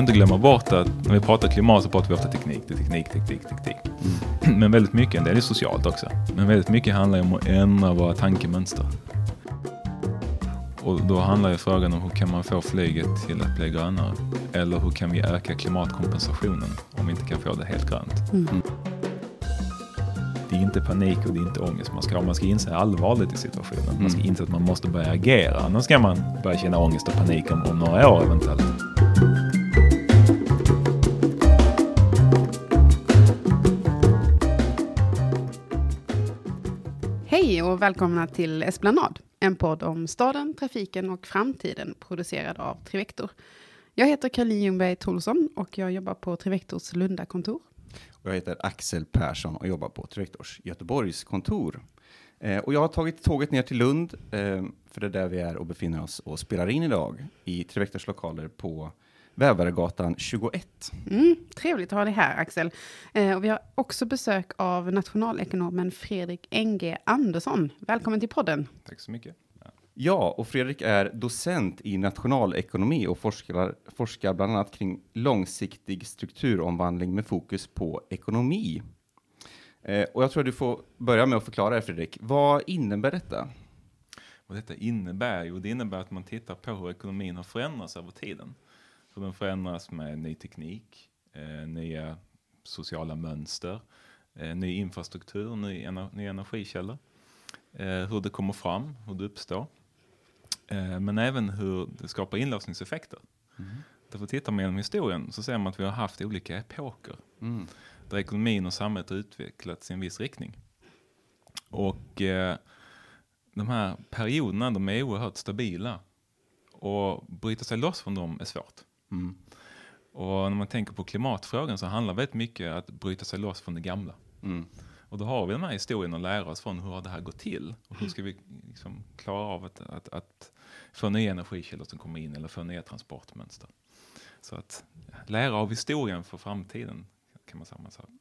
ska inte glömma bort att när vi pratar klimat så pratar vi ofta teknik. Teknik, teknik, teknik. Mm. Men väldigt mycket, en del är socialt också. Men väldigt mycket handlar om att ändra våra tankemönster. Och då handlar ju frågan om hur kan man få flyget till att bli grönare? Eller hur kan vi öka klimatkompensationen om vi inte kan få det helt grönt? Mm. Det är inte panik och det är inte ångest man ska ha. Man ska inse allvaret i situationen. Man ska mm. inse att man måste börja agera. Annars ska man börja känna ångest och panik om, om några år eventuellt. Och välkomna till Esplanad, en podd om staden, trafiken och framtiden producerad av Trivector. Jag heter Caroline Ljungberg Tolsson och jag jobbar på Trivectors Lundakontor. Jag heter Axel Persson och jobbar på Trivectors Göteborgs kontor. Eh, och jag har tagit tåget ner till Lund, eh, för det är där vi är och befinner oss och spelar in idag i Trivectors lokaler på Vävaregatan 21. Mm, trevligt att ha dig här, Axel. Eh, och vi har också besök av nationalekonomen Fredrik Enge Andersson. Välkommen till podden. Tack så mycket. Ja, och Fredrik är docent i nationalekonomi och forskar, forskar bland annat kring långsiktig strukturomvandling med fokus på ekonomi. Eh, och jag tror du får börja med att förklara, Fredrik. Vad innebär detta? Vad detta innebär? Jo, det innebär att man tittar på hur ekonomin har förändrats över tiden. Hur den förändras med ny teknik, eh, nya sociala mönster, eh, ny infrastruktur, ny, ener nya energikällor. Eh, hur det kommer fram, hur det uppstår. Eh, men även hur det skapar inlåsningseffekter. Mm. Därför tittar man genom historien så ser man att vi har haft olika epoker. Mm. Där ekonomin och samhället har utvecklats i en viss riktning. Och eh, de här perioderna de är oerhört stabila. Och bryta sig loss från dem är svårt. Mm. Och när man tänker på klimatfrågan så handlar väldigt mycket om att bryta sig loss från det gamla. Mm. Och då har vi den här historien att lära oss från hur har det här gått till? Och hur ska vi liksom klara av att, att, att få nya energikällor som kommer in eller få nya transportmönster. Så att lära av historien för framtiden kan man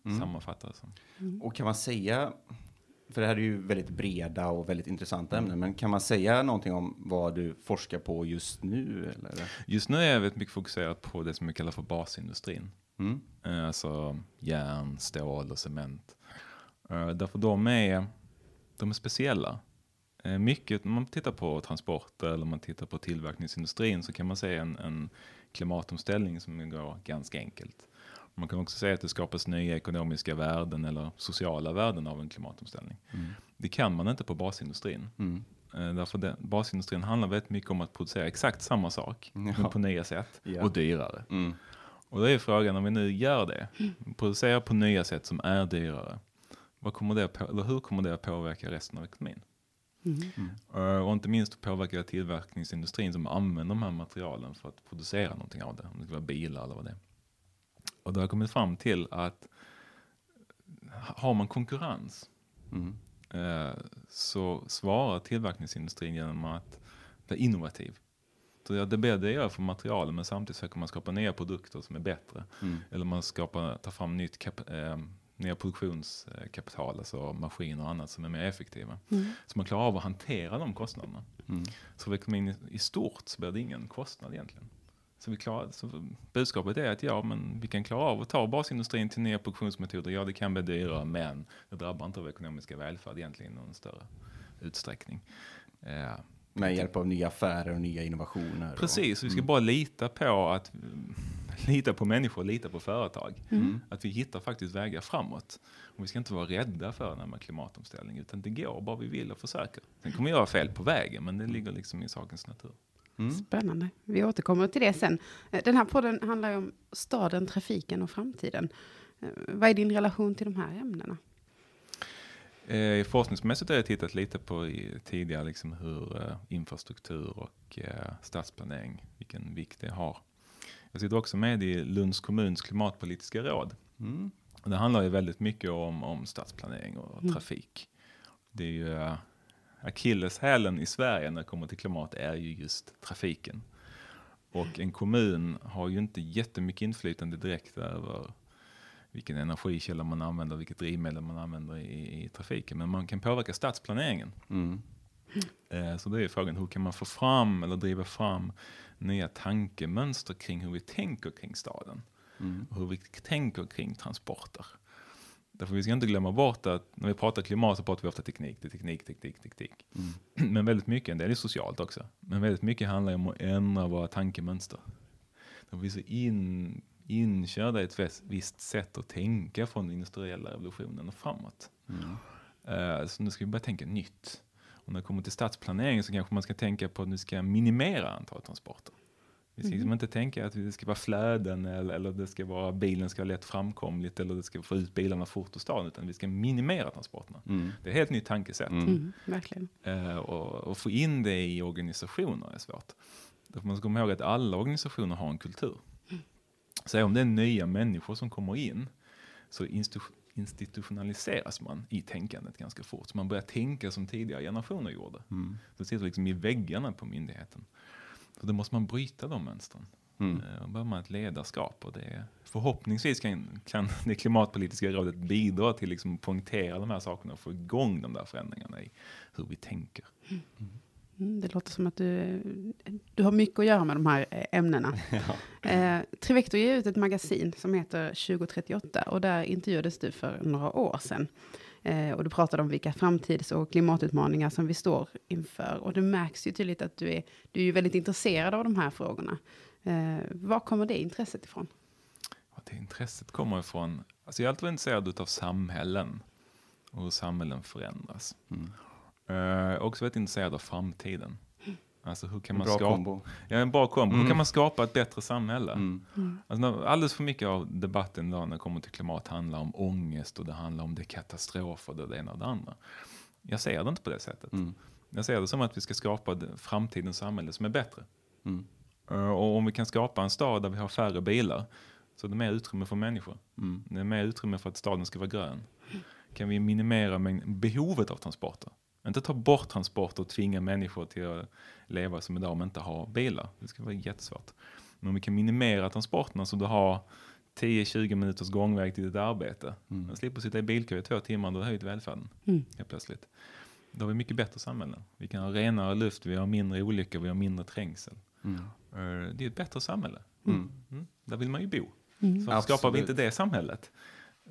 mm. sammanfatta det som. Mm. Och kan man säga, för det här är ju väldigt breda och väldigt intressanta mm. ämnen, men kan man säga någonting om vad du forskar på just nu? Eller? Just nu är jag väldigt mycket fokuserad på det som vi kallar för basindustrin. Mm. Eh, alltså järn, stål och cement. Eh, därför de är, de är speciella. Eh, mycket, när man tittar på transporter eller man tittar på tillverkningsindustrin så kan man se en, en klimatomställning som går ganska enkelt. Man kan också säga att det skapas nya ekonomiska värden eller sociala värden av en klimatomställning. Mm. Det kan man inte på basindustrin. Mm. Eh, därför det, basindustrin handlar väldigt mycket om att producera exakt samma sak, ja. men på nya sätt ja. och dyrare. Mm. Och då är frågan om vi nu gör det, producerar på nya sätt som är dyrare, vad kommer det på, eller hur kommer det att påverka resten av ekonomin? Mm. Uh, och inte minst påverkar tillverkningsindustrin som använder de här materialen för att producera någonting av det. Om det ska vara bilar eller vad det är. Och då har jag kommit fram till att har man konkurrens mm. uh, så svarar tillverkningsindustrin genom att vara innovativ. Så det blir det gör för materialen men samtidigt försöker man skapa nya produkter som är bättre. Mm. Eller man skapar, tar fram nytt kap, eh, nya produktionskapital, alltså maskiner och annat som är mer effektiva. Mm. Så man klarar av att hantera de kostnaderna. Mm. Så för ekonomin i stort så blir det ingen kostnad egentligen. Så, vi klarar, så budskapet är att ja, men vi kan klara av att ta basindustrin till nya produktionsmetoder. Ja, det kan bli dyrare, men det drabbar inte vår ekonomiska välfärd egentligen i någon större utsträckning. Eh, med hjälp av nya affärer och nya innovationer. Precis, och, vi ska mm. bara lita på att lita på människor, lita på företag. Mm. Att vi hittar faktiskt vägar framåt. Och vi ska inte vara rädda för den här klimatomställning, utan det går bara vi vill och försöker. Sen kommer vi göra fel på vägen, men det ligger liksom i sakens natur. Mm. Spännande. Vi återkommer till det sen. Eh, den här podden handlar ju om staden, trafiken och framtiden. Eh, vad är din relation till de här ämnena? Eh, forskningsmässigt har jag tittat lite på i, tidigare liksom hur eh, infrastruktur och eh, stadsplanering, vilken vikt det har. Jag sitter också med i Lunds kommuns klimatpolitiska råd. Mm. Det handlar ju väldigt mycket om, om stadsplanering och mm. trafik. Det är ju uh, akilleshälen i Sverige när det kommer till klimat är ju just trafiken. Och en kommun har ju inte jättemycket inflytande direkt över vilken energikälla man använder, vilket drivmedel man använder i, i trafiken. Men man kan påverka stadsplaneringen. Mm. Eh, så det är frågan, hur kan man få fram eller driva fram nya tankemönster kring hur vi tänker kring staden? Mm. Och hur vi tänker kring transporter. Därför vi ska inte glömma bort att när vi pratar klimat så pratar vi ofta teknik, det är teknik, teknik, teknik. Mm. Men väldigt mycket, en del är socialt också, men väldigt mycket handlar om att ändra våra tankemönster. Därför vi är så in, inkörda i ett visst sätt att tänka från den industriella revolutionen och framåt. Mm. Eh, så nu ska vi börja tänka nytt. Och när det kommer till stadsplanering så kanske man ska tänka på att nu ska minimera antalet transporter. Vi ska liksom inte tänka att det ska vara flöden eller, eller det ska vara, bilen ska vara lätt framkomligt eller det ska få ut bilarna fort ur staden, utan vi ska minimera transporterna. Mm. Det är ett helt nytt tankesätt. Mm. Mm, verkligen. Eh, och, och få in det i organisationer är svårt. Därför man ska komma ihåg att alla organisationer har en kultur. Så om det är nya människor som kommer in så institu- institutionaliseras man i tänkandet ganska fort. Så man börjar tänka som tidigare generationer gjorde. Mm. Det sitter liksom i väggarna på myndigheten. Så då måste man bryta de mönstren. Mm. Eh, Och behöver man ett ledarskap. Och det är, förhoppningsvis kan, kan det klimatpolitiska rådet bidra till liksom att poängtera de här sakerna och få igång de där förändringarna i hur vi tänker. Mm, det låter som att du, du har mycket att göra med de här eh, ämnena. Eh, Trivector ger ut ett magasin som heter 2038 och där intervjuades du för några år sedan. Eh, och du pratade om vilka framtids och klimatutmaningar som vi står inför. Och det märks ju tydligt att du är, du är ju väldigt intresserad av de här frågorna. Eh, var kommer det intresset ifrån? Och det intresset kommer ifrån, alltså jag är alltid intresserad av samhällen och hur samhällen förändras. Mm. Eh, också väldigt intresserad av framtiden. Alltså hur kan En man bra skapa, kombo. ja, en bra kombo. Hur Mm. kan man skapa ett bättre samhälle? Mm. Alltså, alldeles för mycket av debatten idag när det kommer till klimat handlar om ångest och det handlar om det är katastrofer, det, är det ena och det andra. Jag ser det inte på det sättet. Mm. Jag ser det som att vi ska skapa framtidens samhälle som är bättre. Mm. Eh, Och om vi kan skapa en stad där vi har färre bilar så är det mer utrymme för människor. Mm. Det är mer utrymme för att staden ska vara grön. Kan vi minimera behovet av transporter? Inte ta bort transporter och tvinga människor till att leva som idag om inte har bilar. Det ska vara jättesvårt. Men om vi kan minimera transporterna så du har 10-20 minuters gångväg till ditt arbete. Mm. Man slipper sitta i bilkö i två timmar, då har höjt välfärden Mm. helt plötsligt. Då har vi mycket bättre samhällen. Vi kan ha renare luft, vi har mindre olyckor, vi har mindre trängsel. Mm. Eh, Det är ett bättre samhälle. Mm. Mm. Där vill man ju bo. Mm. Så skapar vi inte det samhället?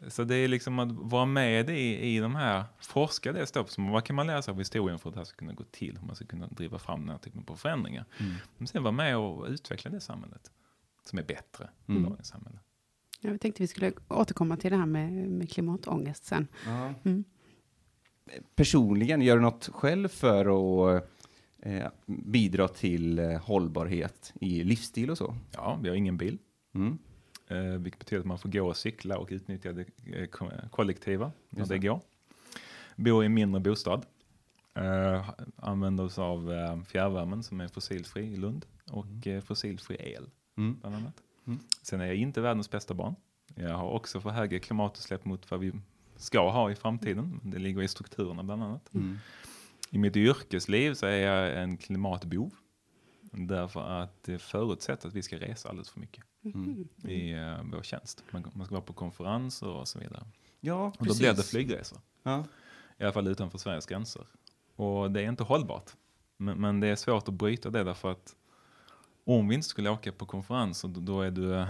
Så det är liksom att vara med i, i de här, forska det som vad kan man lära sig av historien för att det här ska kunna gå till, hur man ska kunna driva fram den här typen av förändringar. Mm. Men sen vara med och utveckla det samhället som är bättre Mm. än dagens samhälle. Ja, vi tänkte vi skulle återkomma till det här med, med klimatångest sen. Ja. Mm. Personligen, gör du något själv för att eh, bidra till eh, hållbarhet i livsstil och så? Ja, vi har ingen bil, Mm. Eh, vilket betyder att man får gå och cykla och utnyttja det eh, ko- kollektiva när Just det går. Bor i en mindre bostad. Eh, använder oss av eh, fjärrvärmen som är fossilfri i Lund och eh, fossilfri el. Mm. bland annat. Mm. Sen är jag inte världens bästa barn. Jag har också för höga klimatutsläpp mot vad vi ska ha i framtiden. Det ligger i strukturerna bland annat. Mm. I mitt yrkesliv så är jag en klimatbov. Därför att det förutsätter att vi ska resa alldeles för mycket Mm. i uh, vår tjänst. Man, man ska vara på konferenser och så vidare. Ja, Och då precis. blir det flygresor. Ja. I alla fall utanför Sveriges gränser. Och det är inte hållbart. Men, men det är svårt att bryta det därför att om vi inte skulle åka på konferenser då, då är du eh,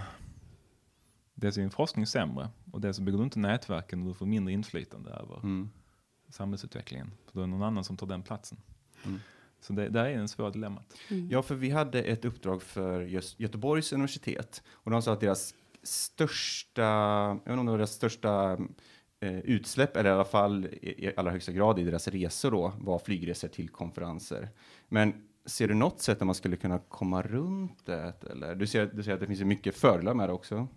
dels är din forskning sämre och dels bygger du inte nätverken och du får mindre inflytande över Mm. samhällsutvecklingen. För då är det någon annan som tar den platsen. Mm. Så det där är en svår dilemmat. Mm. Ja, för vi hade ett uppdrag för just Göteborgs universitet och de sa att deras största, jag vet inte om det var deras största eh, utsläpp, eller i alla fall i, i allra högsta grad i deras resor då, var flygresor till konferenser. Men ser du något sätt där man skulle kunna komma runt det? Eller? Du ser, du ser att det finns mycket fördelar med det också.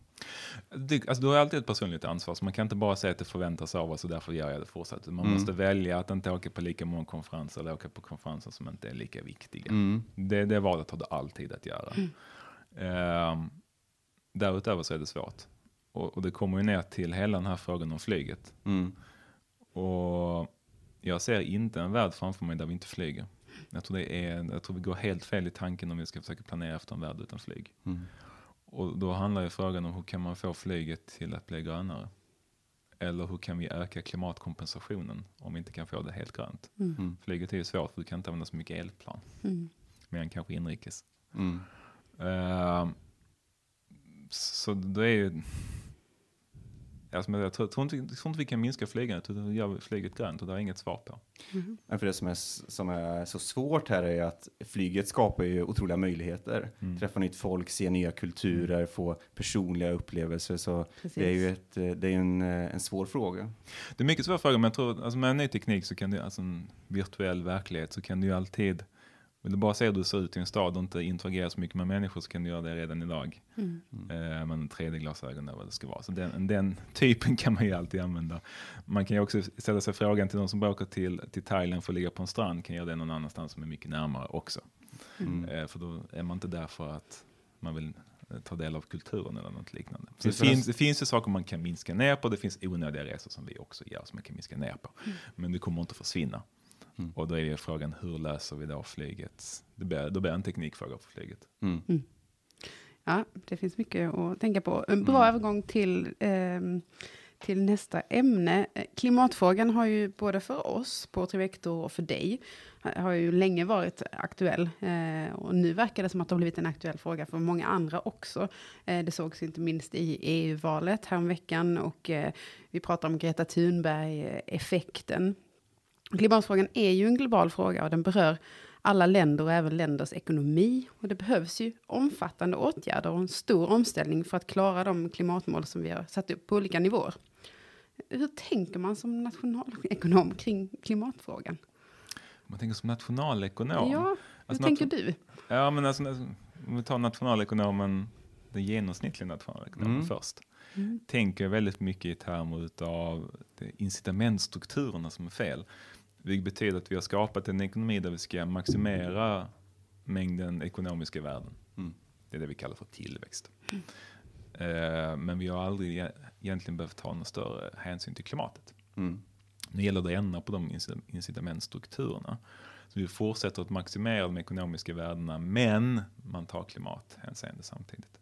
Det, alltså, du har alltid ett personligt ansvar, så man kan inte bara säga att det förväntas av oss och därför gör jag det fortsatt. Man Mm. måste välja att inte åka på lika många konferenser eller åka på konferenser som inte är lika viktiga. Mm. Det, det valet har du alltid att göra. Ehm, därutöver så är det svårt. Och, och det kommer ju ner till hela den här frågan om flyget. Mm. Och jag ser inte en värld framför mig där vi inte flyger. Jag tror, det är, jag tror vi går helt fel i tanken om vi ska försöka planera efter en värld utan flyg. Mm. Och då handlar ju frågan om hur kan man få flyget till att bli grönare? Eller hur kan vi öka klimatkompensationen om vi inte kan få det helt grönt? Mm. Flyget är ju svårt för du kan inte använda så mycket elplan. Mm. Mer än kanske inrikes. Mm. Eh, så det är ju... Alltså, men jag tror, tror, inte, jag tror inte vi kan minska flygandet, utan vi gör flyget grönt och det har jag inget svar på. Men för det som är, som är så svårt här är att flyget skapar ju otroliga möjligheter. Mm. Träffa nytt folk, se nya kulturer, få personliga upplevelser. Så Precis. det är ju ett, det är en, en svår fråga. Det är mycket svåra frågor, men jag tror alltså med en ny teknik så kan du, alltså en virtuell verklighet, så kan du ju alltid, vill du bara se hur du ser ut i en stad och inte interagera så mycket med människor så kan du göra det redan idag. Mm. Eh, men 3D-glasögon eller vad det ska vara. Så den, den typen kan man ju alltid använda. Man kan ju också ställa sig frågan till de som åker till, till Thailand för att ligga på en strand, kan göra det någon annanstans som är mycket närmare också. Mm. Eh, för då är man inte där för att man vill eh, ta del av kulturen eller något liknande. Så det, Finns det finns, ju saker man kan minska ner på, det finns onödiga resor som vi också gör som man kan minska ner på. Men det kommer inte försvinna. Mm. Och då är ju frågan, hur löser vi då flyget? Det blir, då blir det en teknikfråga för flyget. Mm. Ja, det finns mycket att tänka på. En bra övergång till, ehm, till nästa ämne. Eh, Klimatfrågan har ju både för oss på Trivector och för dig ha- har ju länge varit aktuell. Eh, och nu verkar det som att det har blivit en aktuell fråga för många andra också. Eh, det sågs inte minst i EU-valet häromveckan och eh, vi pratar om Greta Thunberg-effekten. Klimatfrågan är ju en global fråga och den berör alla länder och även länders ekonomi. Och det behövs ju omfattande åtgärder och en stor omställning för att klara de klimatmål som vi har satt upp på olika nivåer. Hur tänker man som nationalekonom kring klimatfrågan? Man tänker som nationalekonom. Ja, hur Alltså, tänker nation- du? Ja, men alltså, om vi tar nationalekonomen, den genomsnittliga nationalekonomen Mm. först. Mm. Tänker väldigt mycket i termer av incitamentstrukturerna som är fel. Vilket betyder att vi har skapat en ekonomi där vi ska maximera mängden ekonomiska värden. Mm. Det är det vi kallar för tillväxt. Eh, men vi har aldrig e- egentligen behövt ta någon större hänsyn till klimatet. Mm. Nu gäller det att ändra på de incit- incitamentstrukturerna. Så vi fortsätter att maximera de ekonomiska värdena, men man tar klimathänseende samtidigt.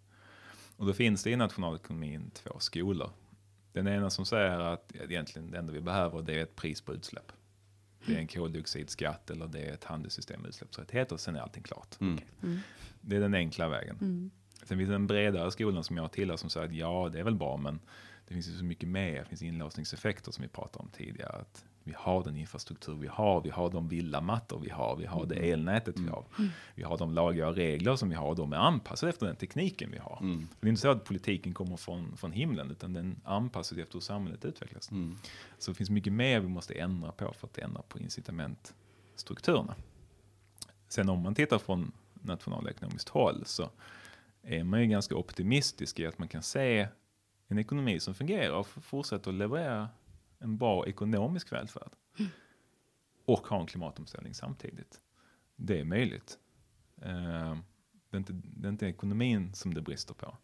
Och då finns det i nationalekonomin två skolor. Den ena som säger att egentligen det enda vi behöver det är ett pris på utsläpp. Det är en koldioxidskatt eller det är ett handelssystem med utsläppsrättigheter och sen är allting klart. Mm. Mm. Det är den enkla vägen. Mm. Sen finns det en bredare skolan som jag tillhör som säger att ja, det är väl bra, men det finns ju så mycket mer. Det finns inlåsningseffekter som vi pratade om tidigare. Att vi har den infrastruktur vi har, vi har de villamattor vi har, vi har det elnätet vi har. Vi har de lagar och regler som vi har och de är anpassade efter den tekniken vi har. Mm. Det är inte så att politiken kommer från, från himlen, utan den är anpassad efter hur samhället utvecklas. Mm. Så det finns mycket mer vi måste ändra på för att ändra på incitamentstrukturerna. Sen om man tittar från nationalekonomiskt håll så är man ju ganska optimistisk i att man kan se en ekonomi som fungerar och fortsätter att leverera en bra ekonomisk välfärd. Och ha en klimatomställning samtidigt. Det är möjligt. Eh, Det är, inte, det är inte ekonomin som det brister på.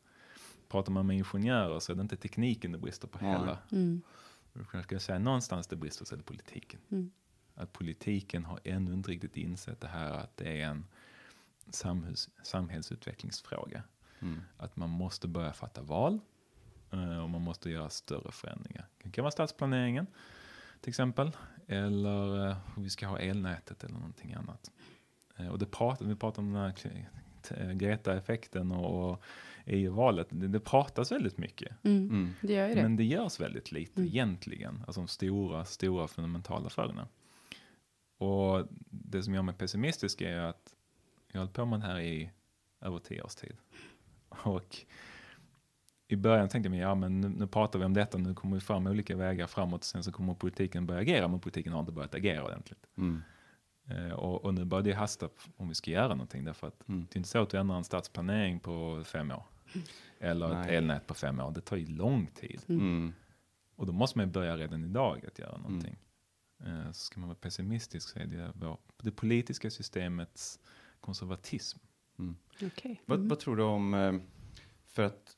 Pratar man med ingenjörer så är det inte tekniken det brister på heller. Mm. Jag ska säga någonstans det brister så är det politiken. Mm. Att politiken har ännu inte riktigt insett det här att det är en samhälls, samhällsutvecklingsfråga. Mm. Att man måste börja fatta val och man måste göra större förändringar. Det kan vara stadsplaneringen till exempel. Eller eh, hur vi ska ha elnätet eller någonting annat. Eh, Och det pratar, vi pratar om den här Greta-effekten och, och EU-valet. Det, det pratas väldigt mycket. Mm. Mm. Det gör ju det. Men det görs väldigt lite Mm. egentligen. Alltså de stora, stora fundamentala frågorna. Och det som gör mig pessimistisk är att jag har hållit på med det här i över tio års tid. Och i början tänkte jag ja men nu, nu pratar vi om detta, nu kommer vi fram olika vägar framåt, sen så kommer politiken börja agera, men politiken har inte börjat agera ordentligt. Mm. Eh, och, och nu börjar det hasta om vi ska göra någonting, därför att Mm. det är inte så att du ändrar en stadsplanering på fem år. Eller ett Nej. elnät på fem år, det tar ju lång tid. Mm. Och då måste man ju börja redan idag att göra någonting. Eh, Så ska man vara pessimistisk så är det vår, det politiska systemets konservatism. Mm. Okej. Vad, Mm. vad tror du om, eh, för att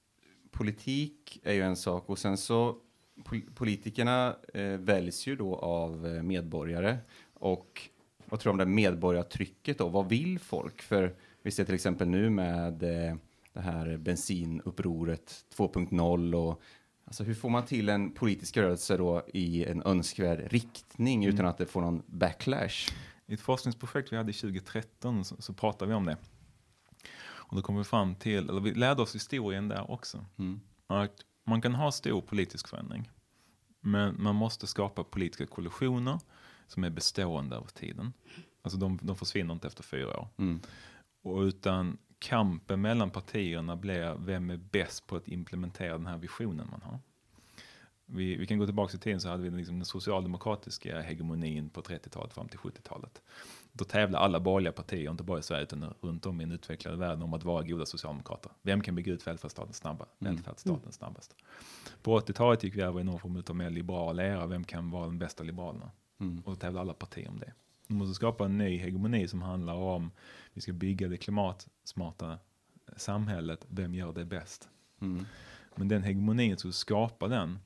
politik är ju en sak och sen så pol- politikerna eh, väljs ju då av eh, medborgare och vad tror du om det medborgartrycket då? Vad vill folk? För vi ser till exempel nu med eh, det här bensinupproret 2.0 och Alltså hur får man till en politisk rörelse då i en önskvärd riktning Mm. utan att det får någon backlash? I ett forskningsprojekt vi hade 2013 så, så pratade vi om det. Och då kom vi fram till, eller vi lärde oss historien där också. Mm. Att man kan ha stor politisk förändring. Men man måste skapa politiska koalitioner som är bestående över tiden. Alltså de, de försvinner inte efter fyra år. Mm. Och utan kampen mellan partierna blir vem är bäst på att implementera den här visionen man har. Vi, vi kan gå tillbaka i tiden så hade vi liksom den socialdemokratiska hegemonin på 30-talet fram till 70-talet. Då tävlade alla borgerliga partier, inte bara i Sverige utan runt om i den utvecklade världen, om att vara goda socialdemokrater. Vem kan bygga ut välfärdsstaten, snabba, välfärdsstaten snabbast? På 80-talet gick vi över i någon form av mer liberal era. Vem kan vara den bästa liberalerna? Mm. Och då tävlar alla partier om det. Vi måste skapa en ny hegemoni som handlar om vi ska bygga det klimatsmarta samhället. Vem gör det bäst? Mm. Men den hegemonin, så skapa den,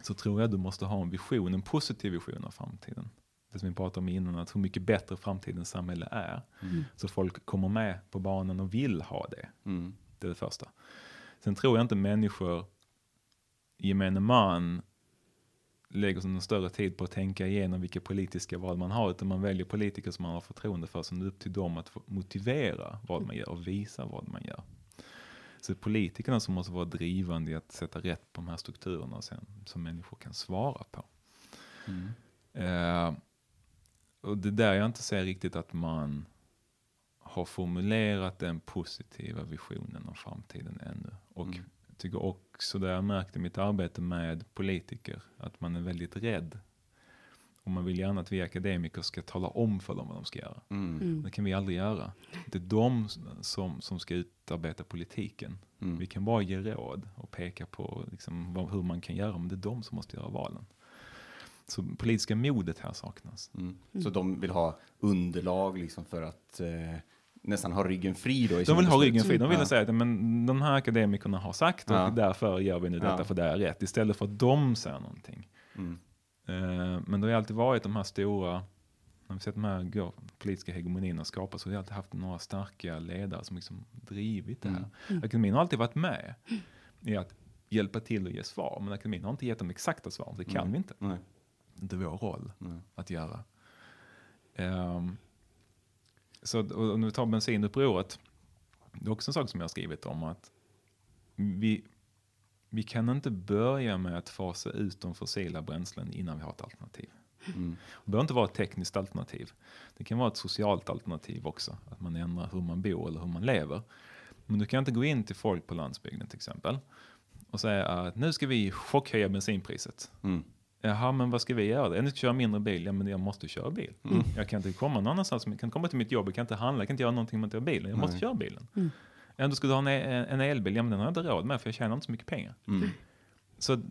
så tror jag du måste ha en vision, en positiv vision av framtiden. Det som vi pratade om innan, att hur mycket bättre framtidens samhälle är. Mm. Så folk kommer med på banan och vill ha det. Mm. Det är det första. Sen tror jag inte människor, gemene man, lägger så någon större tid på att tänka igenom vilka politiska val man har, utan man väljer politiker som man har förtroende för, som det är upp till dem att motivera vad man gör och visa vad man gör. Så det är politikerna som måste vara drivande i att sätta rätt på de här strukturerna sen, som människor kan svara på. Mm. Eh, och det är där jag inte ser riktigt att man har formulerat den positiva visionen om framtiden ännu. Och Mm. jag tycker också det jag märkt i mitt arbete med politiker, att man är väldigt rädd. Och man vill gärna att vi akademiker ska tala om för dem vad de ska göra. Mm. Mm. Det kan vi aldrig göra. Det är de som, som ska utarbeta politiken. Mm. Vi kan bara ge råd och peka på liksom vad, hur man kan göra, men det är de som måste göra valen. Så politiska modet här saknas. Mm. Så de vill ha underlag liksom för att eh, nästan ha ryggen fri då? I De vill ha ryggen fri. De vill Ja. säga att men, de här akademikerna har sagt och Ja. därför gör vi nu detta Ja. för det är rätt. Istället för att de säger någonting. Mm. Eh, men det har ju alltid varit de här stora, när vi sett de här politiska hegemonierna skapas, så har vi alltid haft några starka ledare som liksom drivit det här. Mm. Akademin har alltid varit med i att hjälpa till och ge svar, men akademin har inte gett de exakta svaren, det kan Mm. vi inte. Nej. Det är vår roll Nej. att göra. Ehm, så om vi tar bensinupproret, det är också en sak som jag har skrivit om att vi, vi kan inte börja med att fasa ut de fossila bränslen innan vi har ett alternativ. Mm. Det behöver inte vara ett tekniskt alternativ. Det kan vara ett socialt alternativ också. Att man ändrar hur man bor eller hur man lever. Men du kan inte gå in till folk på landsbygden till exempel och säga att nu ska vi chockhöja bensinpriset. Mm. Jaha, men vad ska vi göra? Jag ska köra mindre bil. Ja, men jag måste köra bil. Mm. Jag kan inte komma någon annanstans. Jag kan komma till mitt jobb. Jag kan inte handla. Jag kan inte göra någonting om jag inte har bilen. Jag måste Nej. köra bilen. Mm. Ändå skulle du ha en, en elbil. Ja, men den har jag inte råd med för jag tjänar inte så mycket pengar. Mm. Så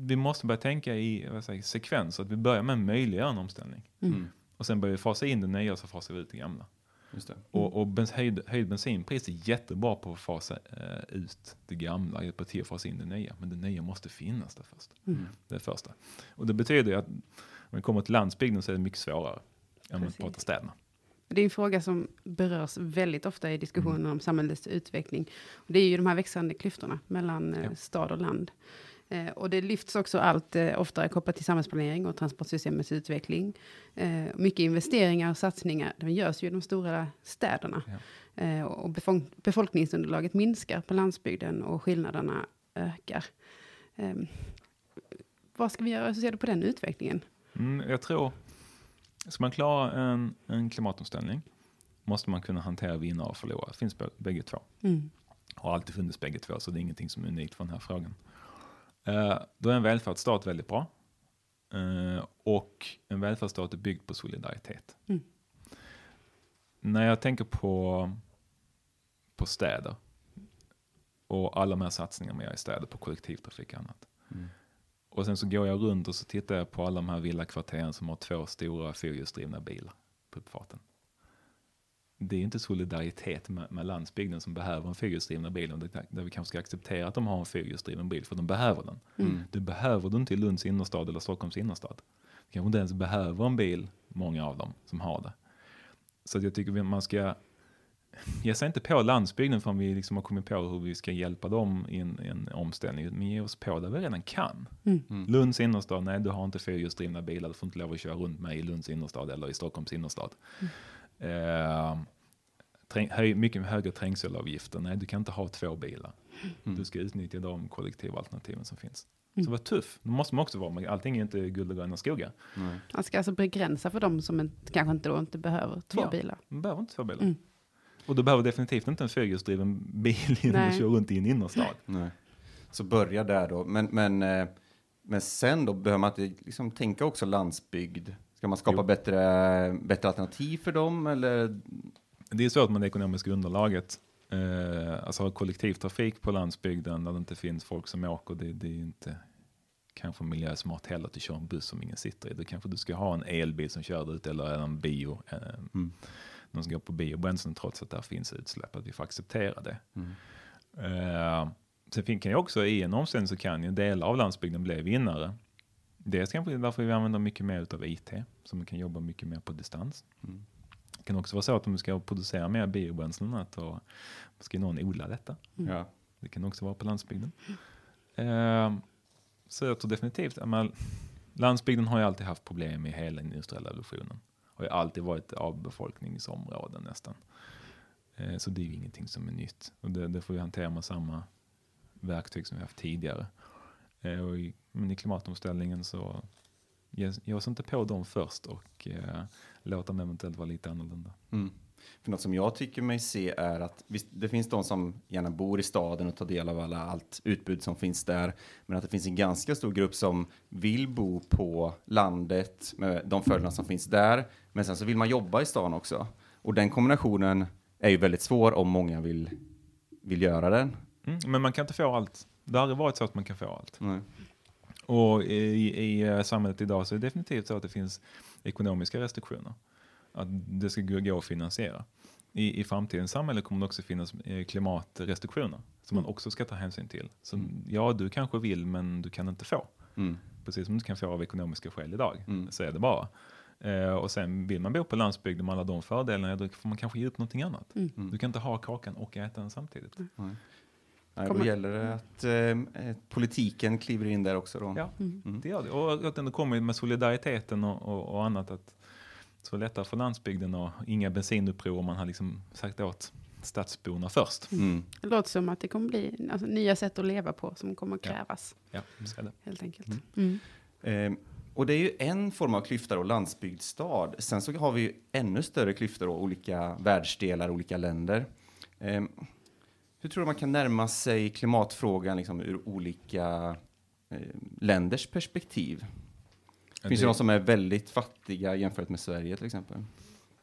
vi måste börja tänka i vad säger, sekvens. Att vi börjar med att möjliggöra en omställning. Mm. Och sen börjar vi fasa in det nya och så fasar vi ut det gamla. Just det. Och, och bens, höjd, höjd bensinpris är jättebra på att fasa eh, ut det gamla, hjälpa till att fasa in det nya. Men det nya måste finnas där först. Mm. Det första. Och det betyder ju att när vi kommer till landsbygden så är det mycket svårare än om vi pratar städerna. Det är en fråga som berörs väldigt ofta i diskussionen om samhällets utveckling. Och det är ju de här växande klyftorna mellan eh, Ja. stad och land. Eh, och det lyfts också allt eh, oftare kopplat till samhällsplanering och transportsystemets utveckling. Eh, mycket investeringar och satsningar de görs ju i de stora städerna. Eh, och befolk- befolkningsunderlaget minskar på landsbygden och skillnaderna ökar. Eh, vad ska vi göra? Hur ser du på den utvecklingen? Mm, jag tror, ska man klara en, en klimatomställning måste man kunna hantera vinnare och förlorare. Det finns bä- bägge två. Mm. Har alltid funnits bägge två, så det är ingenting som är unikt för den här frågan. Eh, då är en välfärdsstat väldigt bra. Eh, och en välfärdsstat är byggd på solidaritet. Mm. När jag tänker på, på städer och alla de här satsningarna man gör i städer på kollektivtrafik och annat. Mm. Och sen så går jag runt och så tittar jag på alla de här villakvarteren som har två stora fyrhjulsdrivna bilar på uppfarten. Det är inte solidaritet med, med landsbygden som behöver en fyrhjulsdrivna bil, och där, där vi kanske ska acceptera att de har en fyrhjulsdriven bil, för de behöver den. Mm. Det behöver du inte i Lunds innerstad eller Stockholms innerstad. Du kanske inte ens behöver en bil, många av dem som har det. Så jag tycker man ska ge sig inte på landsbygden förrän vi liksom har kommit på hur vi ska hjälpa dem i en, i en omställning. Men ge oss på där vi redan kan. Mm. Lunds innerstad, nej du har inte fyrhjulsdrivna bilar, du får inte lov att köra runt med i Lunds innerstad eller i Stockholms innerstad. Eh, träng, höj, mycket högre trängselavgifter, nej du kan inte ha två bilar. Du ska utnyttja de kollektiva alternativen som finns. Så var tuff, det måste man också vara, men allting är inte guld och gröna skogar. Nej. Man ska alltså begränsa för dem som inte, kanske inte, då inte behöver två Ja. bilar. Man behöver inte två bilar. Mm. Och du behöver definitivt inte en fyrhjulsdriven bil innan Nej. du kör runt i en innerstad. Nej. Så börja där då. Men, men, eh, men sen då behöver man inte liksom tänka också landsbygd. Ska man skapa Jo. bättre, bättre alternativ för dem eller? Det är svårt med det ekonomiska underlaget. Eh, alltså ha kollektivtrafik på landsbygden där det inte finns folk som åker, det, det är inte kanske miljösmart heller att du kör en buss som ingen sitter i. Då kanske du ska ha en elbil som kör ut eller en bio, eh, Mm. Någon som går på biobränslen trots att där finns utsläpp, att vi får acceptera det. Mm. Eh, sen kan ju också i en omställning så kan ju delar av landsbygden bli vinnare. Dels kanske därför vi använder mycket mer av IT, så man kan jobba mycket mer på distans. Mm. Det kan också vara så att om vi ska producera mer biobränslen, att då ska någon odla detta. Ja. Det kan också vara på landsbygden. Eh, så jag tror definitivt, menar, landsbygden har ju alltid haft problem i hela industriella revolutionen. Har ju alltid varit avbefolkningsområden nästan. Eh, så det är ju ingenting som är nytt. Och det, det får vi hantera med samma verktyg som vi haft tidigare. Eh, och i, men i klimatomställningen så ge, ge oss inte på dem först och eh, låt dem eventuellt vara lite annorlunda. Mm. För något som jag tycker mig se är att visst, det finns de som gärna bor i staden och tar del av alla, allt utbud som finns där. Men att det finns en ganska stor grupp som vill bo på landet med de fördelarna som finns där. Men sen så vill man jobba i stan också. Och den kombinationen är ju väldigt svår om många vill, vill göra den. Mm, men man kan inte få allt. Det har aldrig varit så att man kan få allt. Nej. Och i, i eh, samhället idag så är det definitivt så att det finns ekonomiska restriktioner. Att det ska gå att finansiera. I, I framtidens samhälle kommer det också finnas eh, klimatrestriktioner som man också ska ta hänsyn till. Så ja, du kanske vill men du kan inte få. Mm. Precis som du kan få av ekonomiska skäl idag. Mm. Så är det bara. Eh, och sen vill man bo på landsbygden med alla de fördelarna, då får man kanske ge upp någonting annat. Mm. Du kan inte ha kakan och äta den samtidigt. Nej. Då gäller det att eh, eh, politiken kliver in där också då. Ja, Mm. det gör det. Och att det kommer med solidariteten och, och, och annat. Att så lättare för landsbygden och inga bensinuppror om man har liksom sagt åt stadsborna först. Mm. Det låter som att det kommer bli alltså, nya sätt att leva på som kommer Ja. krävas, Ja, så är det. helt enkelt. Mm. Mm. Eh, och det är ju en form av klyfta då, landsbygdsstad. Sen så har vi ju ännu större klyftor då, olika världsdelar, olika länder. Eh, hur tror du man kan närma sig klimatfrågan liksom, ur olika eh, länders perspektiv? Det finns ju det, de som är väldigt fattiga jämfört med Sverige till exempel.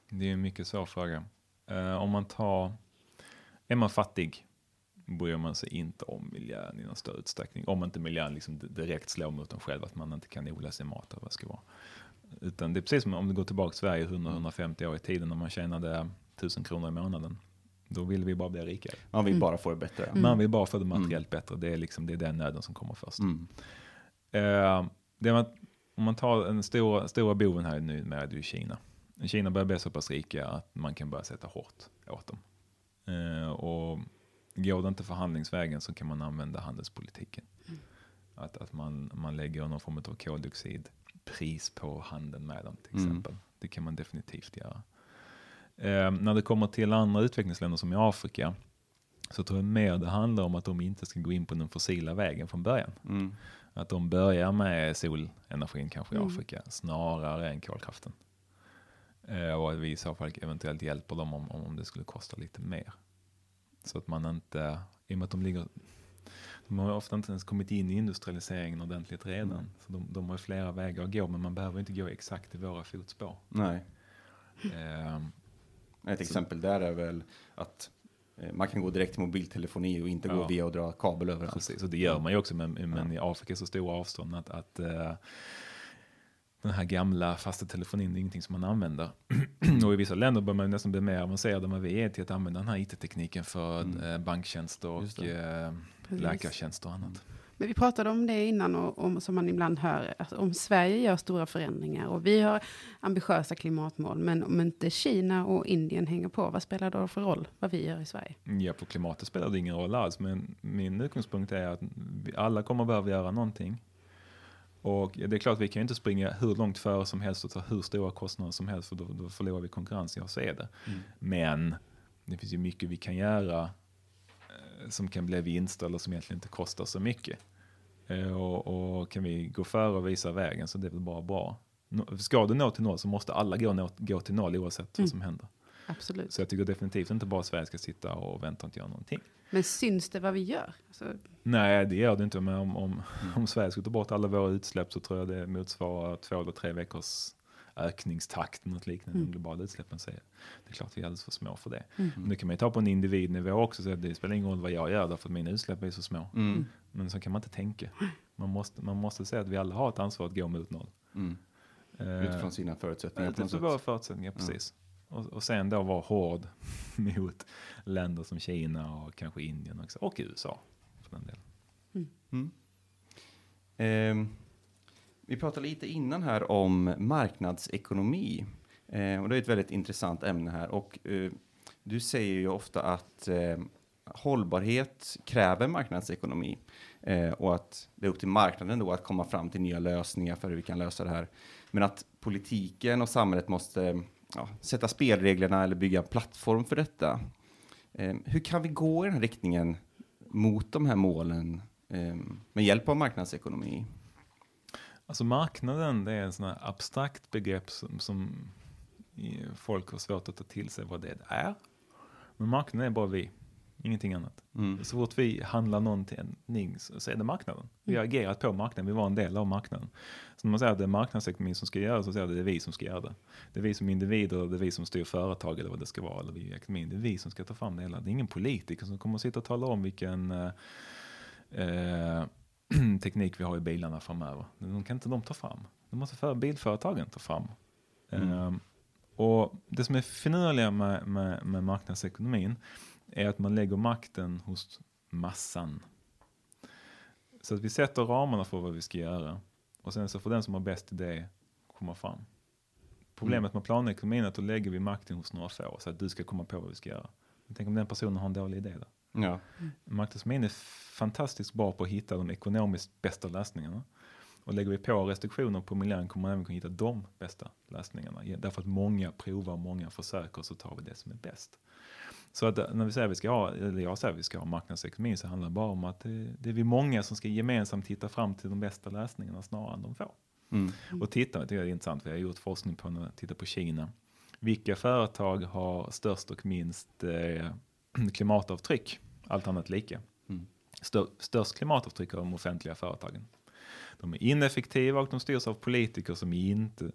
det är en mycket svår fråga. Eh, om man tar, är man fattig bryr man sig inte om miljön i någon större utsträckning. Om inte miljön liksom di- direkt slår mot en själv, att man inte kan odla sin mat eller vad det ska vara. Utan det är precis som om du går tillbaka till Sverige 100-150 år i tiden när man tjänade 1000 kronor i månaden. Då vill vi bara bli rikare. Man vill Mm. bara få det bättre. Mm. Man vill bara få det materiellt bättre. Det är, liksom, det är den nöden som kommer först. Mm. Eh, det man, om man tar den stora, stora boven här nu med är ju Kina. Kina börjar bli så pass rika att man kan börja sätta hårt åt dem. Eh, och går det inte förhandlingsvägen så kan man använda handelspolitiken. Att, att man, man lägger någon form av koldioxidpris på handeln med dem till Mm. exempel. Det kan man definitivt göra. Eh, när det kommer till andra utvecklingsländer som i Afrika så tror jag mer det handlar om att de inte ska gå in på den fossila vägen från början. Mm. Att de börjar med solenergin kanske i Mm. Afrika snarare än kolkraften. Eh, och att vi i så fall eventuellt hjälper dem om, om det skulle kosta lite mer. Så att man inte, i och med att de ligger, de har ofta inte ens kommit in i industrialiseringen ordentligt redan. Mm. Så de, de har flera vägar att gå, men man behöver inte gå exakt i våra fotspår. Nej. Eh, Ett exempel där är väl att man kan gå direkt till mobiltelefoni och inte gå Ja. via och dra kabel överallt. Precis, och det gör man ju också, men, men i Afrika är så stora avstånd att, att eh, den här gamla fasta telefonin är ingenting som man använder. och i vissa länder bör man nästan bli mer avancerad än vad vi är till att använda den här it-tekniken för Mm. eh, banktjänster och eh, läkartjänster och annat. Men vi pratade om det innan och om, som man ibland hör, att om Sverige gör stora förändringar och vi har ambitiösa klimatmål, men om inte Kina och Indien hänger på, vad spelar det då för roll vad vi gör i Sverige? Ja, på klimatet spelar det ingen roll alls, men min utgångspunkt är att vi alla kommer behöva göra någonting. Och det är klart, vi kan ju inte springa hur långt före som helst och ta hur stora kostnader som helst, för då, då förlorar vi konkurrens. Jag ser det. Mm. Men det finns ju mycket vi kan göra eh, som kan bli vinst eller som egentligen inte kostar så mycket. Eh, och, och, kan vi gå före och visa vägen så det är väl bara bra. Ska du nå till noll så måste alla gå, nå, gå till noll oavsett mm. vad som händer. Absolut. Så jag tycker definitivt inte bara Sverige ska sitta och vänta och inte göra någonting. Men syns det vad vi gör? Alltså... Nej, det gör det inte. Men om, om, mm. om Sverige skulle ta bort alla våra utsläpp så tror jag det motsvarar två eller tre veckors ökningstakt, något liknande, mm. de globala utsläppen säger. Det är klart vi är alldeles för små för det. Mm. Men det kan man ju ta på en individnivå också, så det spelar ingen roll vad jag gör därför att mina utsläpp är så små. Mm. Men så kan man inte tänka. Man måste, man måste säga att vi alla har ett ansvar att gå mot noll. Mm. Uh, Utifrån sina förutsättningar. Utifrån våra förutsättningar, precis. Och, och sen då vara hård mot länder som Kina och kanske Indien också, och USA för den delen. Mm. Eh, vi pratade lite innan här om marknadsekonomi. Eh, och det är ett väldigt intressant ämne här. Och eh, du säger ju ofta att eh, hållbarhet kräver marknadsekonomi. Eh, och att det är upp till marknaden då att komma fram till nya lösningar för hur vi kan lösa det här. Men att politiken och samhället måste ja, sätta spelreglerna eller bygga en plattform för detta. Eh, hur kan vi gå i den här riktningen mot de här målen eh, med hjälp av marknadsekonomi? Alltså marknaden, det är en sån här abstrakt begrepp som, som folk har svårt att ta till sig vad det är. Men marknaden är bara vi, ingenting annat. Mm. Så fort vi handlar någonting så är det marknaden. Vi har mm. agerat på marknaden, vi var en del av marknaden. Så när man säger att det är marknadsekonomin som ska göra så säger det att det är vi som ska göra det. Det är vi som individer, det är vi som styr företag eller vad det ska vara, eller vi i ekonomin. Det är vi som ska ta fram det hela. Det är ingen politiker som kommer att sitta och tala om vilken eh, eh teknik vi har i bilarna framöver. De kan inte de ta fram. Det måste för bilföretagen ta fram. Mm. Um, och det som är finurliga med, med, med marknadsekonomin är att man lägger makten hos massan. Så att vi sätter ramarna för vad vi ska göra. Och sen så får den som har bäst idé komma fram. Problemet mm. med planekonomin är att då lägger vi makten hos några få så att du ska komma på vad vi ska göra. Men tänk om den personen har en dålig idé då? Ja. Mm. Marknadsekonomin är fantastiskt bra på att hitta de ekonomiskt bästa lösningarna. Och lägger vi på restriktioner på miljön kommer man även kunna hitta de bästa lösningarna. Därför att många provar, många försöker, så tar vi det som är bäst. Så att när vi säger att vi ska ha, eller jag säger att vi ska ha marknadsekonomi, så handlar det bara om att det, det är vi många som ska gemensamt hitta fram till de bästa lösningarna snarare än de få. Mm. Och titta, det är intressant, vi har gjort forskning på, när titta på Kina. Vilka företag har störst och minst eh, klimatavtryck? Allt annat lika. Mm. Stör, störst klimatavtryck har de offentliga företagen. De är ineffektiva och de styrs av politiker som inte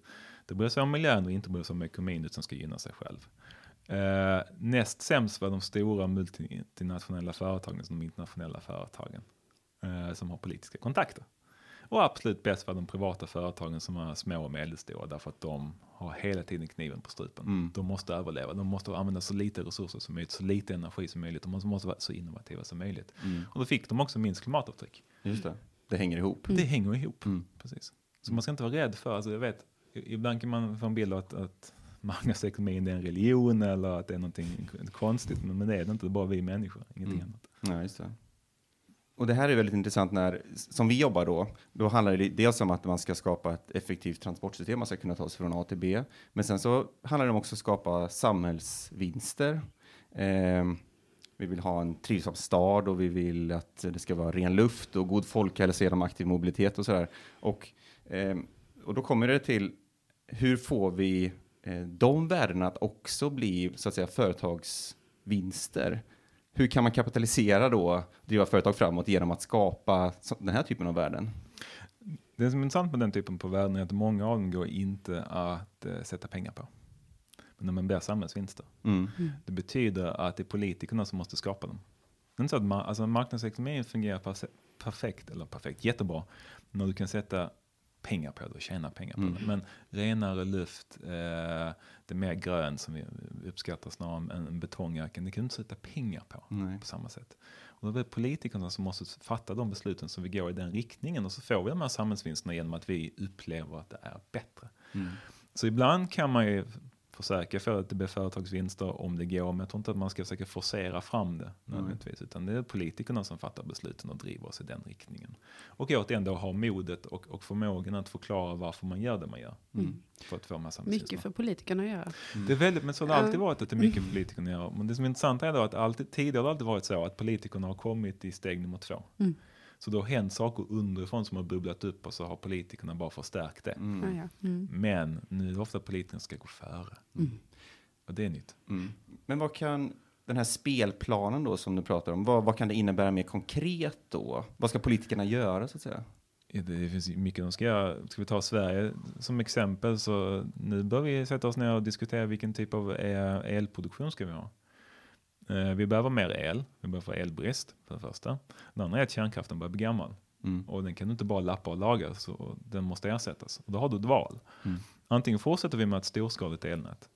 det bryr sig om miljön och inte bryr sig om ekonomin utan ska gynna sig själv. Eh, näst sämst var de stora multinationella företagen, de internationella företagen eh, som har politiska kontakter. Och absolut bäst var de privata företagen som är små och medelstora därför att de har hela tiden kniven på strupen. Mm. De måste överleva, de måste använda så lite resurser som möjligt, så lite energi som möjligt, de måste, vara så innovativa som möjligt. Mm. Och då fick de också minst klimatavtryck. Just det, det hänger ihop. Det hänger ihop, mm. precis. Så man ska inte vara rädd för, alltså jag vet, ibland kan man få en bild av att, att marknadsekonomin är en religion eller att det är någonting konstigt, men, men det är det inte, det är bara vi människor, ingenting mm. annat. Ja, just det. Och det här är väldigt intressant när, som vi jobbar då, då handlar det dels om att man ska skapa ett effektivt transportsystem, man ska kunna ta sig från A till B, men sen så handlar det om också att skapa samhällsvinster. Eh, vi vill ha en trivsam stad och vi vill att det ska vara ren luft och god folkhälsa genom aktiv mobilitet och sådär. Och, eh, och då kommer det till hur får vi de värdena att också bli så att säga företagsvinster? hur kan man kapitalisera då, driva företag framåt genom att skapa den här typen av värden? Det som är intressant med den typen av värden är att många av dem går inte att uh, sätta pengar på. Men de blir samhällsvinster. Mm. Mm. Det betyder att det är politikerna som måste skapa dem. Det är inte så att ma alltså, marknadsekonomin fungerar perfekt, eller perfekt, jättebra, när du kan sätta pengar på det och tjäna pengar på det. Men renare luft, eh, det är mer grön som vi uppskattar snarare än en betongjacken, det kan du inte sätta pengar på Nej. på samma sätt. Och då är det politikerna som måste fatta de besluten som vi går i den riktningen och så får vi de här samhällsvinsterna genom att vi upplever att det är bättre. Så ibland kan man ju försöka få att det blir företagsvinster om det går, men jag tror inte att man ska försöka forcera fram det nödvändigtvis, utan det är politikerna som fattar besluten och driver oss i den riktningen. Och återigen då ha modet och, och förmågan att förklara varför man gör det man gör. För att få här Mycket för politikerna att göra. Det är väldigt, men så har det alltid varit att det är mycket för politikerna att göra. Men det som är intressant är då att alltid, tidigare har det alltid varit så att politikerna har kommit i steg nummer två. Så då har hänt saker underifrån som har bubblat upp och så har politikerna bara förstärkt det. Ja, ja. Mm. Men nu är det ofta att politikerna ska gå före. Och det är nytt. Mm. Men vad kan den här spelplanen då som du pratar om, vad, vad kan det innebära mer konkret då? Vad ska politikerna göra så att säga? Det det finns mycket de ska göra. Ska vi ta Sverige som exempel så nu bör vi sätta oss ner och diskutera vilken typ av elproduktion ska vi ha. Eh, Vi behöver mer el, vi behöver få elbrist för det första. Det andra är att kärnkraften börjar bli gammal. Och den kan du inte bara lappa och laga, så den måste ersättas. Och då har du ett val. Antingen fortsätter vi med ett storskaligt elnät.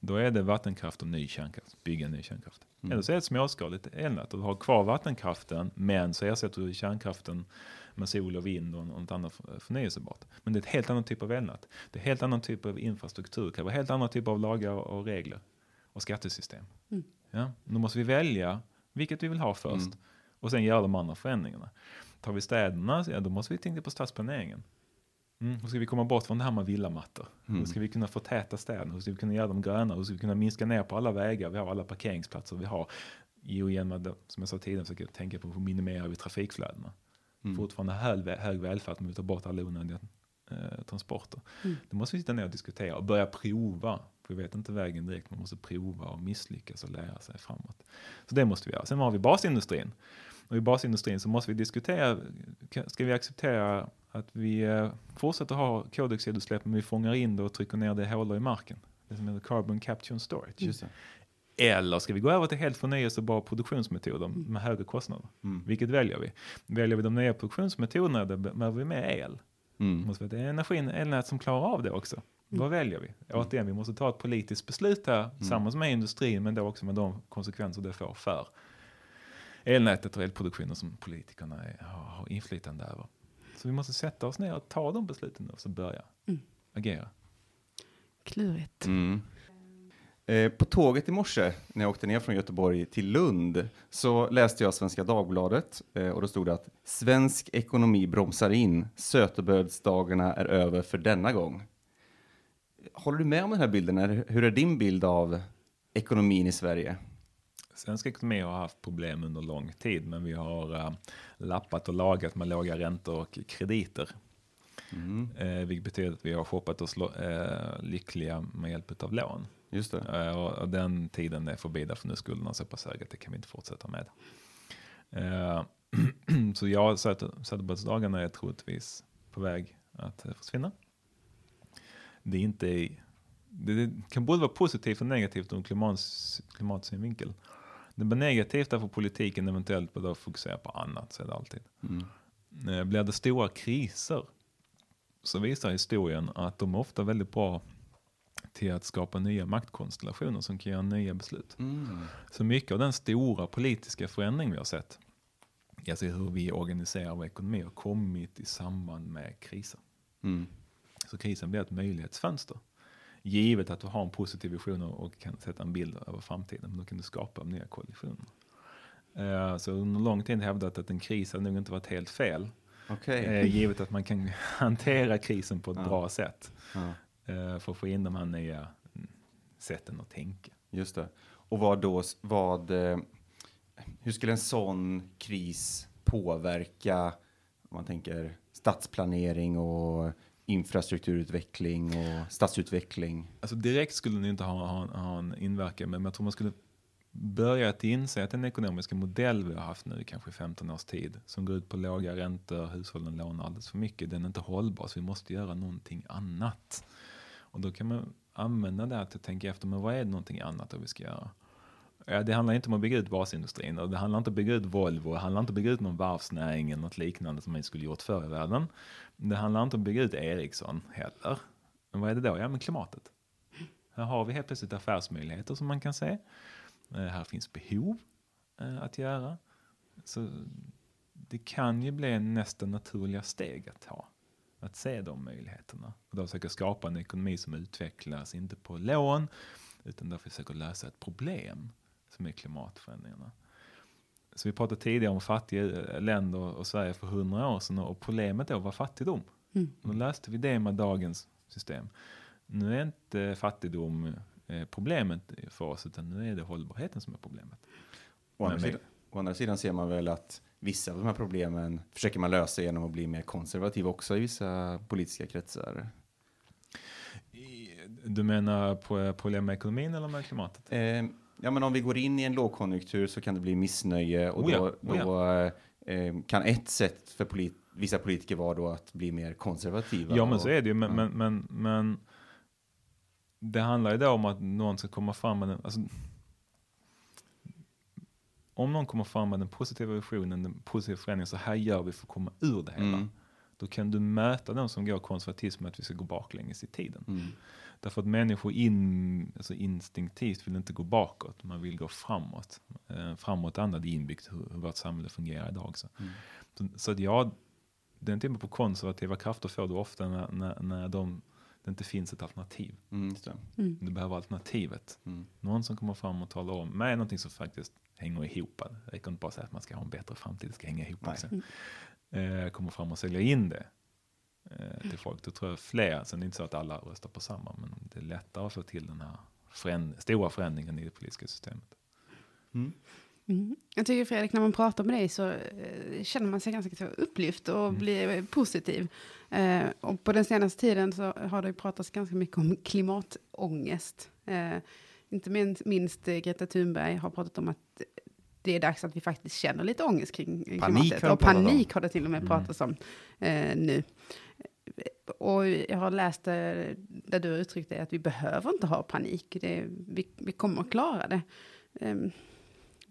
Då är det vattenkraft och ny kärnkraft, bygga ny kärnkraft. Eller så är det ett småskaligt elnät och du har kvar vattenkraften, men så ersätter du kärnkraften med sol och vind och något annat för- förnyelsebart. Men det är ett helt annan typ av elnät. Det är helt annan typ av infrastruktur, det kräver helt annan typ av lagar och regler och skattesystem. Ja, då måste vi välja vilket vi vill ha först och sen göra de andra förändringarna. Tar vi städerna, ja, då måste vi tänka på stadsplaneringen. Mm, hur ska vi komma bort från det här med villamattor? Hur ska vi kunna förtäta städerna? Hur ska vi kunna göra dem gröna? Hur ska vi kunna minska ner på alla vägar vi har, alla parkeringsplatser vi har? Jo, genom att, som jag sa tidigare, försöka tänka på hur minimerar vi trafikflödena? Fortfarande hög, hög välfärd, men vi tar bort alla onödiga eh, transporter. Då måste vi sitta ner och diskutera och börja prova. Vi vet inte vägen direkt, man måste prova och misslyckas och lära sig framåt. Så det måste vi göra. Sen har vi basindustrin. Och i basindustrin så måste vi diskutera, ka- ska vi acceptera att vi eh, fortsätter ha koldioxidutsläpp men vi fångar in det och trycker ner det i hålor i marken? Det som heter carbon capture and storage. Det. Eller ska vi gå över till helt förnyelsebara produktionsmetoder med högre kostnader? Vilket väljer vi? Väljer vi de nya produktionsmetoderna där be- behöver vi mer el. Mm. Måste vi ha ett energin, elnät som klarar av det också. Vad väljer vi? Återigen, vi måste ta ett politiskt beslut här tillsammans med industrin men då också med de konsekvenser det får för elnätet och elproduktionen som politikerna är, har, inflytande över. Så vi måste sätta oss ner och ta de besluten nu och så börja agera. Klurigt. Mm. Eh, på tåget i morse när jag åkte ner från Göteborg till Lund så läste jag Svenska Dagbladet eh, och då stod det att svensk ekonomi bromsar in, sötebrödsdagarna är över för denna gång. Håller du med om den här bilden? Hur är din bild av ekonomin i Sverige? Svensk ekonomi har haft problem under lång tid, men vi har uh, lappat och lagat med låga räntor och krediter. Eh, vilket betyder att vi har shoppat oss lo- eh, lyckliga med hjälp av lån. Just det. Och, och den tiden är förbi, därför nu skulderna så pass höga att det kan vi inte fortsätta med. Så ja, Söder- Söderbergsdagarna är troligtvis på väg att försvinna. Det är inte i, det, det kan både vara positivt och negativt ur klimats, klimatsynvinkel. Det blir negativt därför politiken eventuellt bör fokusera på annat, så är det alltid. Eh, Blir det stora kriser så visar historien att de är ofta väldigt bra till att skapa nya maktkonstellationer som kan göra nya beslut. Så mycket av den stora politiska förändring vi har sett, alltså hur vi organiserar vår ekonomi, har kommit i samband med kriser. Mm. Så krisen blir ett möjlighetsfönster. Givet att du har en positiv vision och kan sätta en bild över framtiden, men då kan du skapa nya koalitioner. Eh, Så under lång tid hävdat att en kris har nog inte varit helt fel. Okej. Eh, givet att man kan hantera krisen på ett Ja. bra sätt. Ja, eh, För att få in de här nya mm, sätten att tänka. just det. Och vad då, vad, hur skulle en sån kris påverka, om man tänker stadsplanering och infrastrukturutveckling och stadsutveckling? Alltså direkt skulle den inte ha, ha, ha en inverkan, men jag tror man skulle börja att inse att den ekonomiska modell vi har haft nu i kanske 15 års tid, som går ut på låga räntor, hushållen lånar alldeles för mycket, den är inte hållbar, så vi måste göra någonting annat. Och då kan man använda det här till att tänka efter, men vad är det någonting annat vi ska göra? Ja, det handlar inte om att bygga ut basindustrin och det handlar inte om att bygga ut Volvo, det handlar inte om att bygga ut någon varvsnäring eller något liknande som man skulle gjort förr i världen. Det handlar inte om att bygga ut Ericsson heller. Men vad är det då? Ja, men klimatet. Här har vi helt plötsligt affärsmöjligheter som man kan se. Eh, här finns behov eh, att göra. Så det kan ju bli nästa naturliga steg att ta. Att se de möjligheterna. Och då försöka skapa en ekonomi som utvecklas, inte på lån, utan där försöker lösa ett problem är klimatförändringarna. Så vi pratade tidigare om fattiga länder och Sverige för hundra år sedan och problemet då var fattigdom. Mm. Och då löste vi det med dagens system. Nu är inte fattigdom eh, problemet för oss, utan nu är det hållbarheten som är problemet. Å andra, sidan, å andra sidan ser man väl att vissa av de här problemen försöker man lösa genom att bli mer konservativ också i vissa politiska kretsar. Du menar på problem med ekonomin eller med klimatet? Eh, ja, men om vi går in i en lågkonjunktur så kan det bli missnöje och oh ja, då, oh ja. då eh, kan ett sätt för polit vissa politiker vara då att bli mer konservativa. Ja, men och, så är det ju. Men, ja. men, men, men, det handlar ju då om att någon ska komma fram med den. Alltså, om någon kommer fram med den positiva visionen, den positiva förändringen, så här gör vi för att komma ur det hela. Mm. Då kan du möta den som går konservatism med att vi ska gå baklänges i tiden. Mm. Därför att människor in, alltså instinktivt vill inte gå bakåt, man vill gå framåt. Eh, framåt är inbyggt hur, hur vårt samhälle fungerar idag. Så, mm. så, så att ja, den typen på konservativa krafter får du ofta när, när, när de, det inte finns ett alternativ. Mm, mm. Du behöver alternativet. Mm. Någon som kommer fram och talar om med någonting som faktiskt hänger ihop. Det räcker inte bara att säga att man ska ha en bättre framtid, det ska hänga ihop. Också. Eh, kommer fram och sälja in det eh, till folk. Då tror jag fler, sen är det inte så att alla röstar på samma, men det är lättare att få till den här föränd stora förändringen i det politiska systemet. Mm. Mm. Jag tycker Fredrik, när man pratar med dig så eh, känner man sig ganska upplyft och mm. blir positiv. Eh, och på den senaste tiden så har det pratats ganska mycket om klimatångest. Eh, inte minst, minst Greta Thunberg har pratat om att det är dags att vi faktiskt känner lite ångest kring klimatet. och panik har det till och med mm. pratats om eh, nu. Och jag har läst det, där du uttryckte att vi behöver inte ha panik. Det, vi, vi kommer att klara det. Um,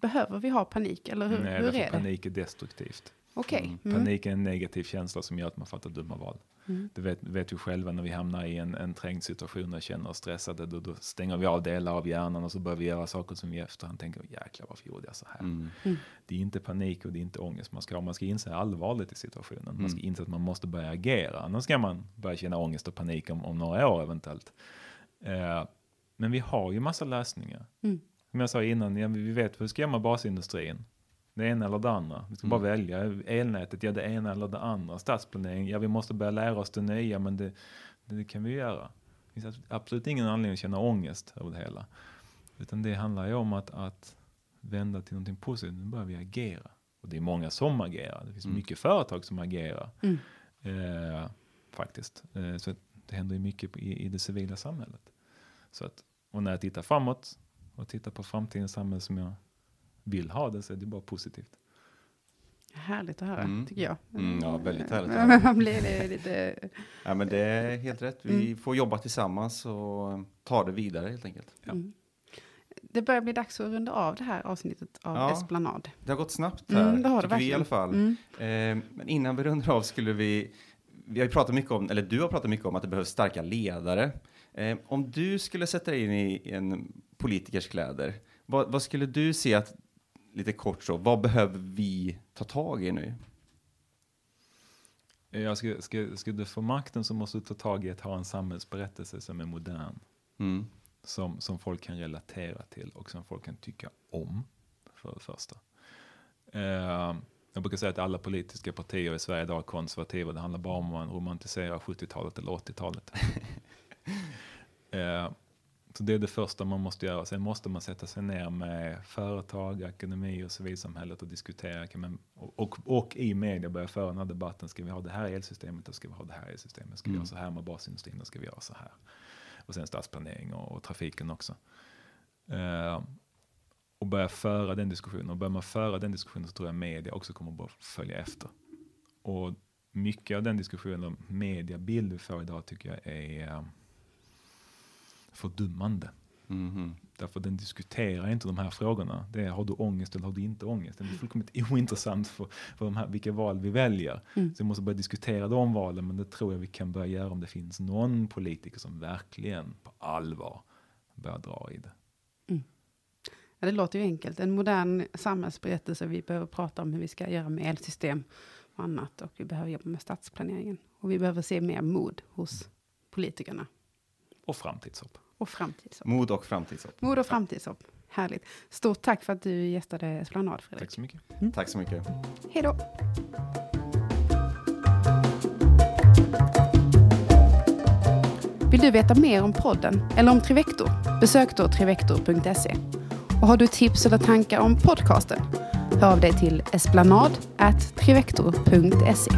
behöver vi ha panik? Eller hur, Nej, hur är det? panik är destruktivt. Okay. Mm. mm. Panik är en negativ känsla som gör att man fattar dumma val. Mm. Det vet, vet vi själva när vi hamnar i en, en trängd situation och känner oss stressade. Då, då, stänger vi av delar av hjärnan och så börjar vi göra saker som vi i efterhand tänker, jäklar varför gjorde jag så här? Mm. mm. Det är inte panik och det är inte ångest man ska ha. Man ska inse allvaret i situationen. Man ska mm. inse att man måste börja agera. Annars ska man börja känna ångest och panik om, om några år eventuellt. Uh, men vi har ju massa lösningar. Mm. Som jag sa innan, ja, vi vet hur vi ska göra med basindustrin. Det ena eller det andra. Vi ska mm. bara välja. Elnätet, ja det ena eller det andra. Stadsplanering, ja vi måste börja lära oss det nya, men det, det kan vi göra. Det finns absolut ingen anledning att känna ångest över det hela. Utan det handlar ju om att, att vända till någonting positivt. Nu börjar vi agera. Och det är många som agerar. Det finns mm. mycket företag som agerar. Mm. Eh, faktiskt. Eh, så det händer ju mycket i, i det civila samhället. Så att, och när jag tittar framåt och tittar på framtidens samhälle som jag vill ha det så är det bara positivt. Härligt att höra, mm. tycker jag. Mm, ja, väldigt härligt. Att höra. Man blir det lite... ja, men det är helt rätt. Vi mm. får jobba tillsammans och ta det vidare helt enkelt. Ja. Mm. Det börjar bli dags att runda av det här avsnittet av ja, Esplanad. Det har gått snabbt här, mm, det har det vi i alla fall. Mm. Eh, men innan vi rundar av skulle vi... Vi har ju pratat mycket om, eller du har pratat mycket om att det behövs starka ledare. Eh, om du skulle sätta dig in i en politikers kläder, vad, vad skulle du se att lite kort så, vad behöver vi ta tag i nu? Jag ska, ska, ska du få makten så måste du ta tag i att ha en samhällsberättelse som är modern. Mm. Som, som folk kan relatera till och som folk kan tycka om, för det första. Uh, jag brukar säga att alla politiska partier i Sverige idag är konservativa. Det handlar bara om att man romantiserar 70-talet eller 80-talet. uh, Så det är det första man måste göra. Sen måste man sätta sig ner med företag, akademi och civilsamhället och diskutera. Och, och, och i media börja föra den här debatten. Ska vi ha det här elsystemet? Ska vi ha det här elsystemet? Ska mm. vi göra så här med basindustrin? Ska vi göra så här? Och sen stadsplanering och, och trafiken också. Uh, och börja föra den diskussionen. Och börjar man föra den diskussionen så tror jag media också kommer att följa efter. Och mycket av den diskussionen, mediabild vi får idag tycker jag är fördummande. Mm. Därför den diskuterar inte de här frågorna. Det är, har du ångest eller har du inte ångest? Det är fullkomligt ointressant för, för de här, vilka val vi väljer. Mm. Så vi måste börja diskutera de valen, men det tror jag vi kan börja göra om det finns någon politiker som verkligen på allvar börjar dra i det. Mm. Ja, det låter ju enkelt. En modern samhällsberättelse. Vi behöver prata om hur vi ska göra med elsystem och annat. Och vi behöver jobba med stadsplaneringen. Och vi behöver se mer mod hos politikerna. Och framtidshopp. Och framtidshopp. Mod och framtidshopp. Mod och framtidshopp. Härligt. Stort tack för att du gästade Esplanad, Fredrik. Tack så mycket. Mm. Tack så mycket. Hej då. Vill du veta mer om podden eller om Trivector? Besök då trivector.se. Och har du tips eller tankar om podcasten? Hör av dig till esplanad.trivector.se.